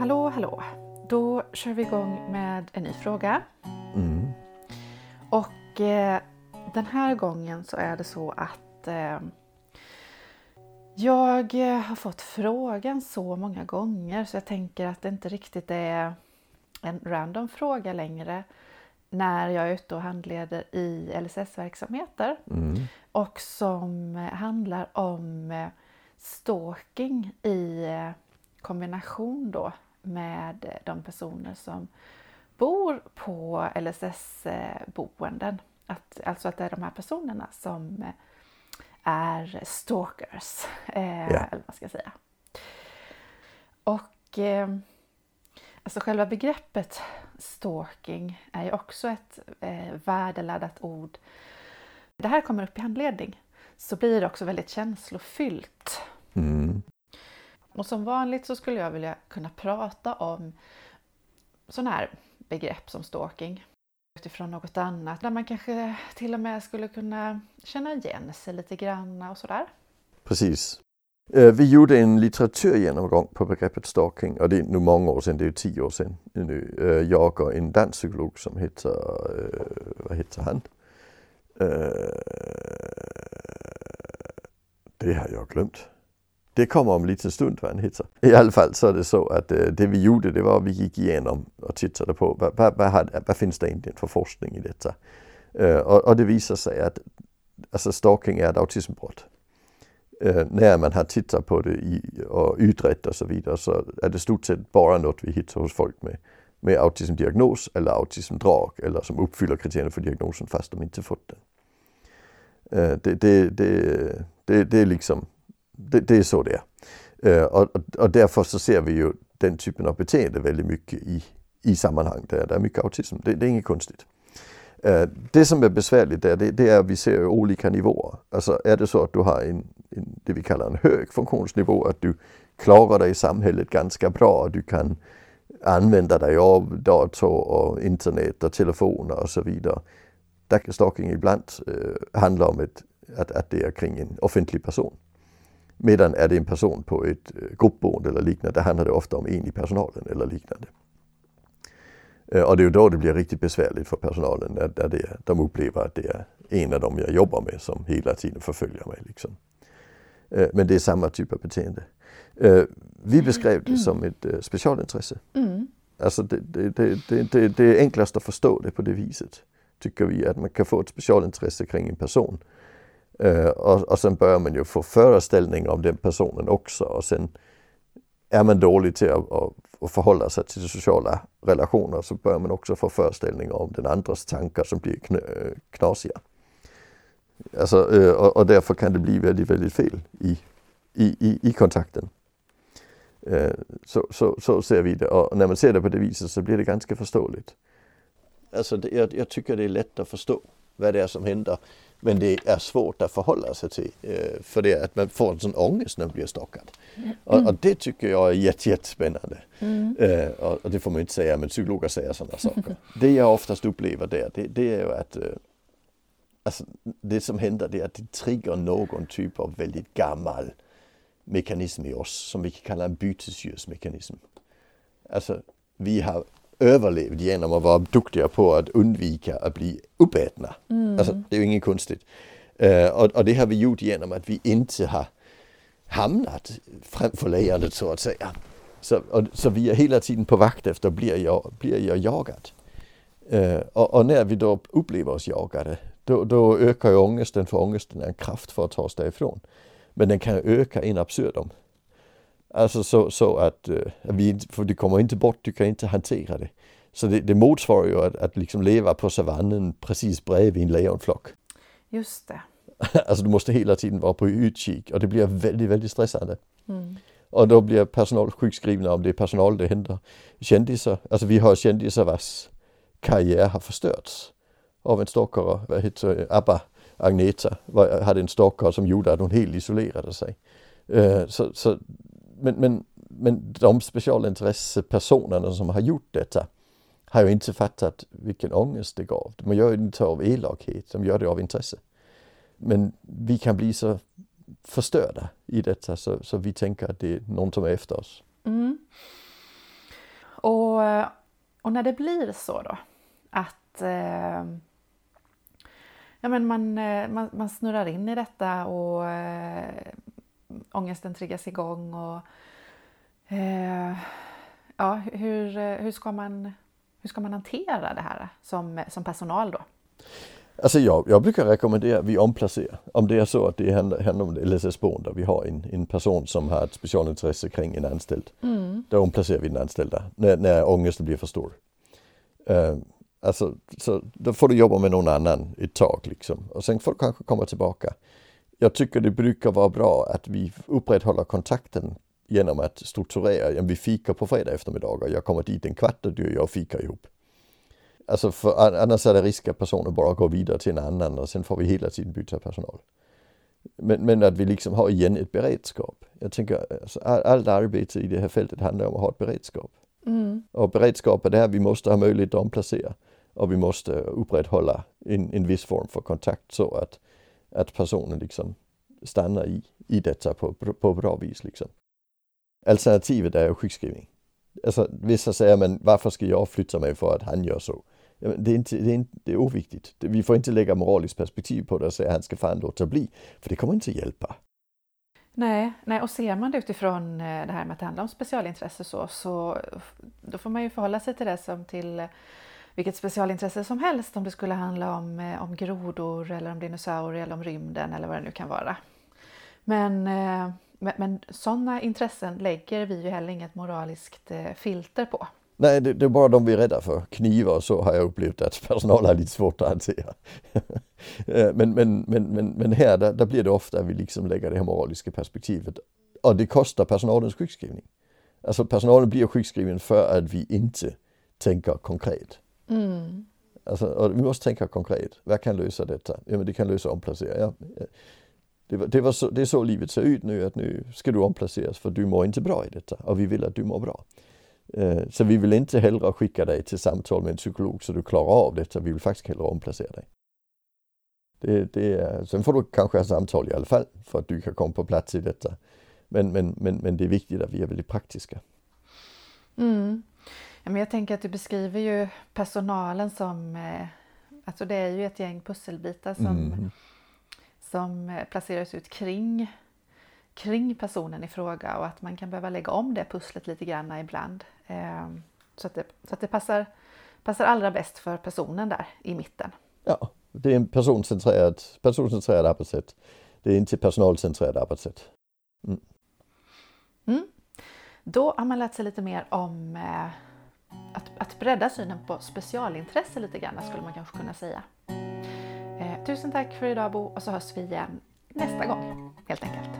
Hallå, hallå! Då kör vi igång med en ny fråga. Mm. Och eh, den här gången så är det så att eh, jag har fått frågan så många gånger så jag tänker att det inte riktigt är en random fråga längre när jag är ute och handleder i LSS-verksamheter Mm. och som handlar om eh, stalking i eh, kombination då med de personer som bor på LSS-boenden. Att, alltså att det är de här personerna som eh, är stalkers, eh, eller vad man ska säga. Och eh, alltså själva begreppet stalking är ju också ett eh, värdeladdat ord. Det här kommer upp i handledning så blir det också väldigt känslofyllt. Och som vanligt så skulle jag vilja kunna prata om sådana här begrepp som stalking utifrån något annat där man kanske till och med skulle kunna känna igen sig lite grann och sådär. Precis. Eh, vi gjorde en litteraturgenomgång på begreppet stalking och det är nu många år sedan, det är ju tio år sedan nu. Eh, jag och en dansk psykolog som heter, eh, vad heter han? Det har jag glömt. Det kommer om en liten stund vad han heter. I alla fall så är det så att äh, øh, det vi gjorde det var att vi gick igenom och tittade på vad, vad, vad, vad finns det egentligen för forskning i detta? Äh, øh, Och, och det visar sig att alltså stalking är ett autismbrott. Äh, øh, när man har tittat på det i, och utrett och så vidare så är det stort sett bara något vi hittar hos folk med, med autismdiagnos eller autismdrag eller som uppfyller kriterierna för diagnosen fast de inte fått den. Det, det, det, det, det är liksom, det, det är så det är. Eh, och, och- därför så ser vi ju den typen av beteende väldigt mycket i, i sammanhang där det är mycket autism. Det, det är inget konstigt. Eh, det som är besvärligt där, det, det är att vi ser olika nivåer. Alltså är det så att du har en, en, det vi kallar en hög funktionsnivå, att du klarar dig i samhället ganska bra, du kan använda dig av dator och internet och telefoner och så vidare. Där kan stalking ibland eh, handla om ett, att, att det är kring en offentlig person. Medan är det en person på ett eh, gruppboende eller liknande, där handlar det ofta om en i personalen eller liknande. Eh, Och det är ju då det blir riktigt besvärligt för personalen när, när det, de upplever att det är en av dem jag jobbar med som hela tiden förföljer mig. Liksom. Eh, Men det är samma typ av beteende. Vi beskrev det som ett specialintresse. Mm. Alltså det, det, det, det är enklast att förstå det på det viset. Tycker vi att man kan få ett specialintresse kring en person. Eh, och, och sen börjar man ju få föreställning om den personen också och sen är man dålig till att, att, att förhålla sig till sociala relationer så börjar man också få föreställning om den andras tankar som blir kn, knasiga. Alltså, eh, och, och därför kan det bli väldigt, väldigt fel i, i, i, i kontakten. Eh, så, så, så ser vi det och när man ser det på det viset så blir det ganska förståeligt. Alltså det, jag, jag tycker det är lätt att förstå vad det är som händer. Men det är svårt att förhålla sig till. Eh, för det att man får en sån ångest när man blir stalkad. Och, och det tycker jag är jätte, jättespännande. Eh, och, och det får man inte säga, men psykologer säger sådana saker. Det jag oftast upplever där, det, det är ju att eh, alltså, det som händer det är att det triggar någon typ av väldigt gammal mekanism i oss som vi kan kalla en bytesdjursmekanism. Alltså, vi har överlevt genom att vara duktiga på att undvika att bli uppätna. Alltså, det är ju inget konstigt. Eh, och, och det har vi gjort genom att vi inte har hamnat framför lejondet så att säga. Så, och, så vi är hela tiden på vakt efter, blir jag, blir jag jagad? Eh, och, och när vi då upplever oss jagade, då, då ökar ju ångesten, för ångesten är en kraft för att ta oss därifrån. Men den kan öka in absurdum. Alltså så, så att, att vi, för du kommer inte bort, du kan inte hantera det. Så det, det motsvarar ju att, att liksom leva på savannen precis bredvid en lejonflock. Just det. Alltså du måste hela tiden vara på utkik och det blir väldigt, väldigt stressande. Och då blir personal sjukskrivna om det är personal det händer. Kändisar, alltså vi har kändisar vars karriär har förstörts av en stalker. Vad heter? Abba Agneta hade en stalker som gjorde att hon helt isolerade sig. Eh, så, så, men, men, men de specialintressepersonerna som har gjort detta har ju inte fattat vilken ångest det gav. De gör det inte av elakhet, de gör det av intresse. Men vi kan bli så förstörda i detta så, så vi tänker att det är någon som är efter oss. Mm. Och, och när det blir så då att eh, ja, men man, eh, man, man snurrar in i detta och eh, ångesten triggas igång och eh, ja, hur, hur, ska man, hur ska man hantera det här som, som personal då? Alltså jag, jag brukar rekommendera att vi omplacerar. Om det är så att det handlar, handlar om LSS-boende, vi har en, en person som har ett specialintresse kring en anställd. Mm. Då omplacerar vi den anställda när, när ångesten blir för stor. Uh, alltså, så då får du jobba med någon annan ett tag liksom. Och sen får du kanske komma tillbaka. Jag tycker det brukar vara bra att vi upprätthåller kontakten genom att strukturera. Vi fikar på fredag eftermiddag och jag kommer dit en kvart och du och jag fikar ihop. Alltså för annars är det risk att personen bara går vidare till en annan och sen får vi hela tiden byta personal. Men, men att vi liksom har igen ett beredskap. Jag tänker alltså, allt arbete i det här fältet handlar om att ha ett beredskap. Mm. Och beredskapet är att vi måste ha möjlighet att omplacera och vi måste upprätthålla en, en viss form för kontakt så att, att personen liksom stannar i, i detta på, på bra vis. Liksom. Alternativet är sjukskrivning. Alltså, vissa säger, men varför ska jag flytta mig för att han gör så? det, är inte, det, är inte, det är oviktigt. Vi får inte lägga moraliskt perspektiv på det och säga att han ska fan låta bli. För det kommer inte hjälpa. Nej, nej, och ser man det utifrån eh, det här med att det handlar om specialintresse så, så då får man ju förhålla sig till det som till vilket specialintresse som helst om det skulle handla om, eh, om grodor eller om dinosaurier eller om rymden eller vad det nu kan vara. Men, eh, men, men sådana intressen lägger vi ju heller inget moraliskt eh, filter på. Nej, det, det, är bara de vi är rädda för. Knivar och så har jag upplevt att personal har lite svårt att hantera. men, men, men, men, men här där, där blir det ofta att vi liksom lägger det här moraliska perspektivet. Och det kostar personalens sjukskrivning. Alltså personalen blir sjukskriven för att vi inte tänker konkret. Mm. Alltså, vi måste tänka konkret. Vad kan lösa detta? Ja, men det kan lösa omplacering. Ja. Det, var, det, var så, det är så livet ser ut nu, att nu ska du omplaceras för du mår inte bra i detta och vi vill att du mår bra. Eh, så vi vill inte hellre skicka dig till samtal med en psykolog så du klarar av detta, vi vill faktiskt hellre omplacera dig. Det, det, sen får du kanske ha samtal i alla fall för att du kan komma på plats i detta. Men, men, men, men det är viktigt att vi är väldigt praktiska. Mm. Ja, men jag tänker att du beskriver ju personalen som, eh, alltså det är ju ett gäng pusselbitar som, mm. som eh, placeras ut kring kring personen i fråga och att man kan behöva lägga om det pusslet lite grann ibland. Ehm, så att det, så att det passar, passar allra bäst för personen där i mitten. Ja, det är en personcentrerad, personcentrerad arbetssätt. Det är inte personalcentrerad arbetssätt. Mm. Mm. Då har man lärt sig lite mer om eh, att, att bredda synen på specialintresse lite grann skulle man kanske kunna säga. Eh, tusen tack för idag Bo och så hörs vi igen nästa gång helt enkelt.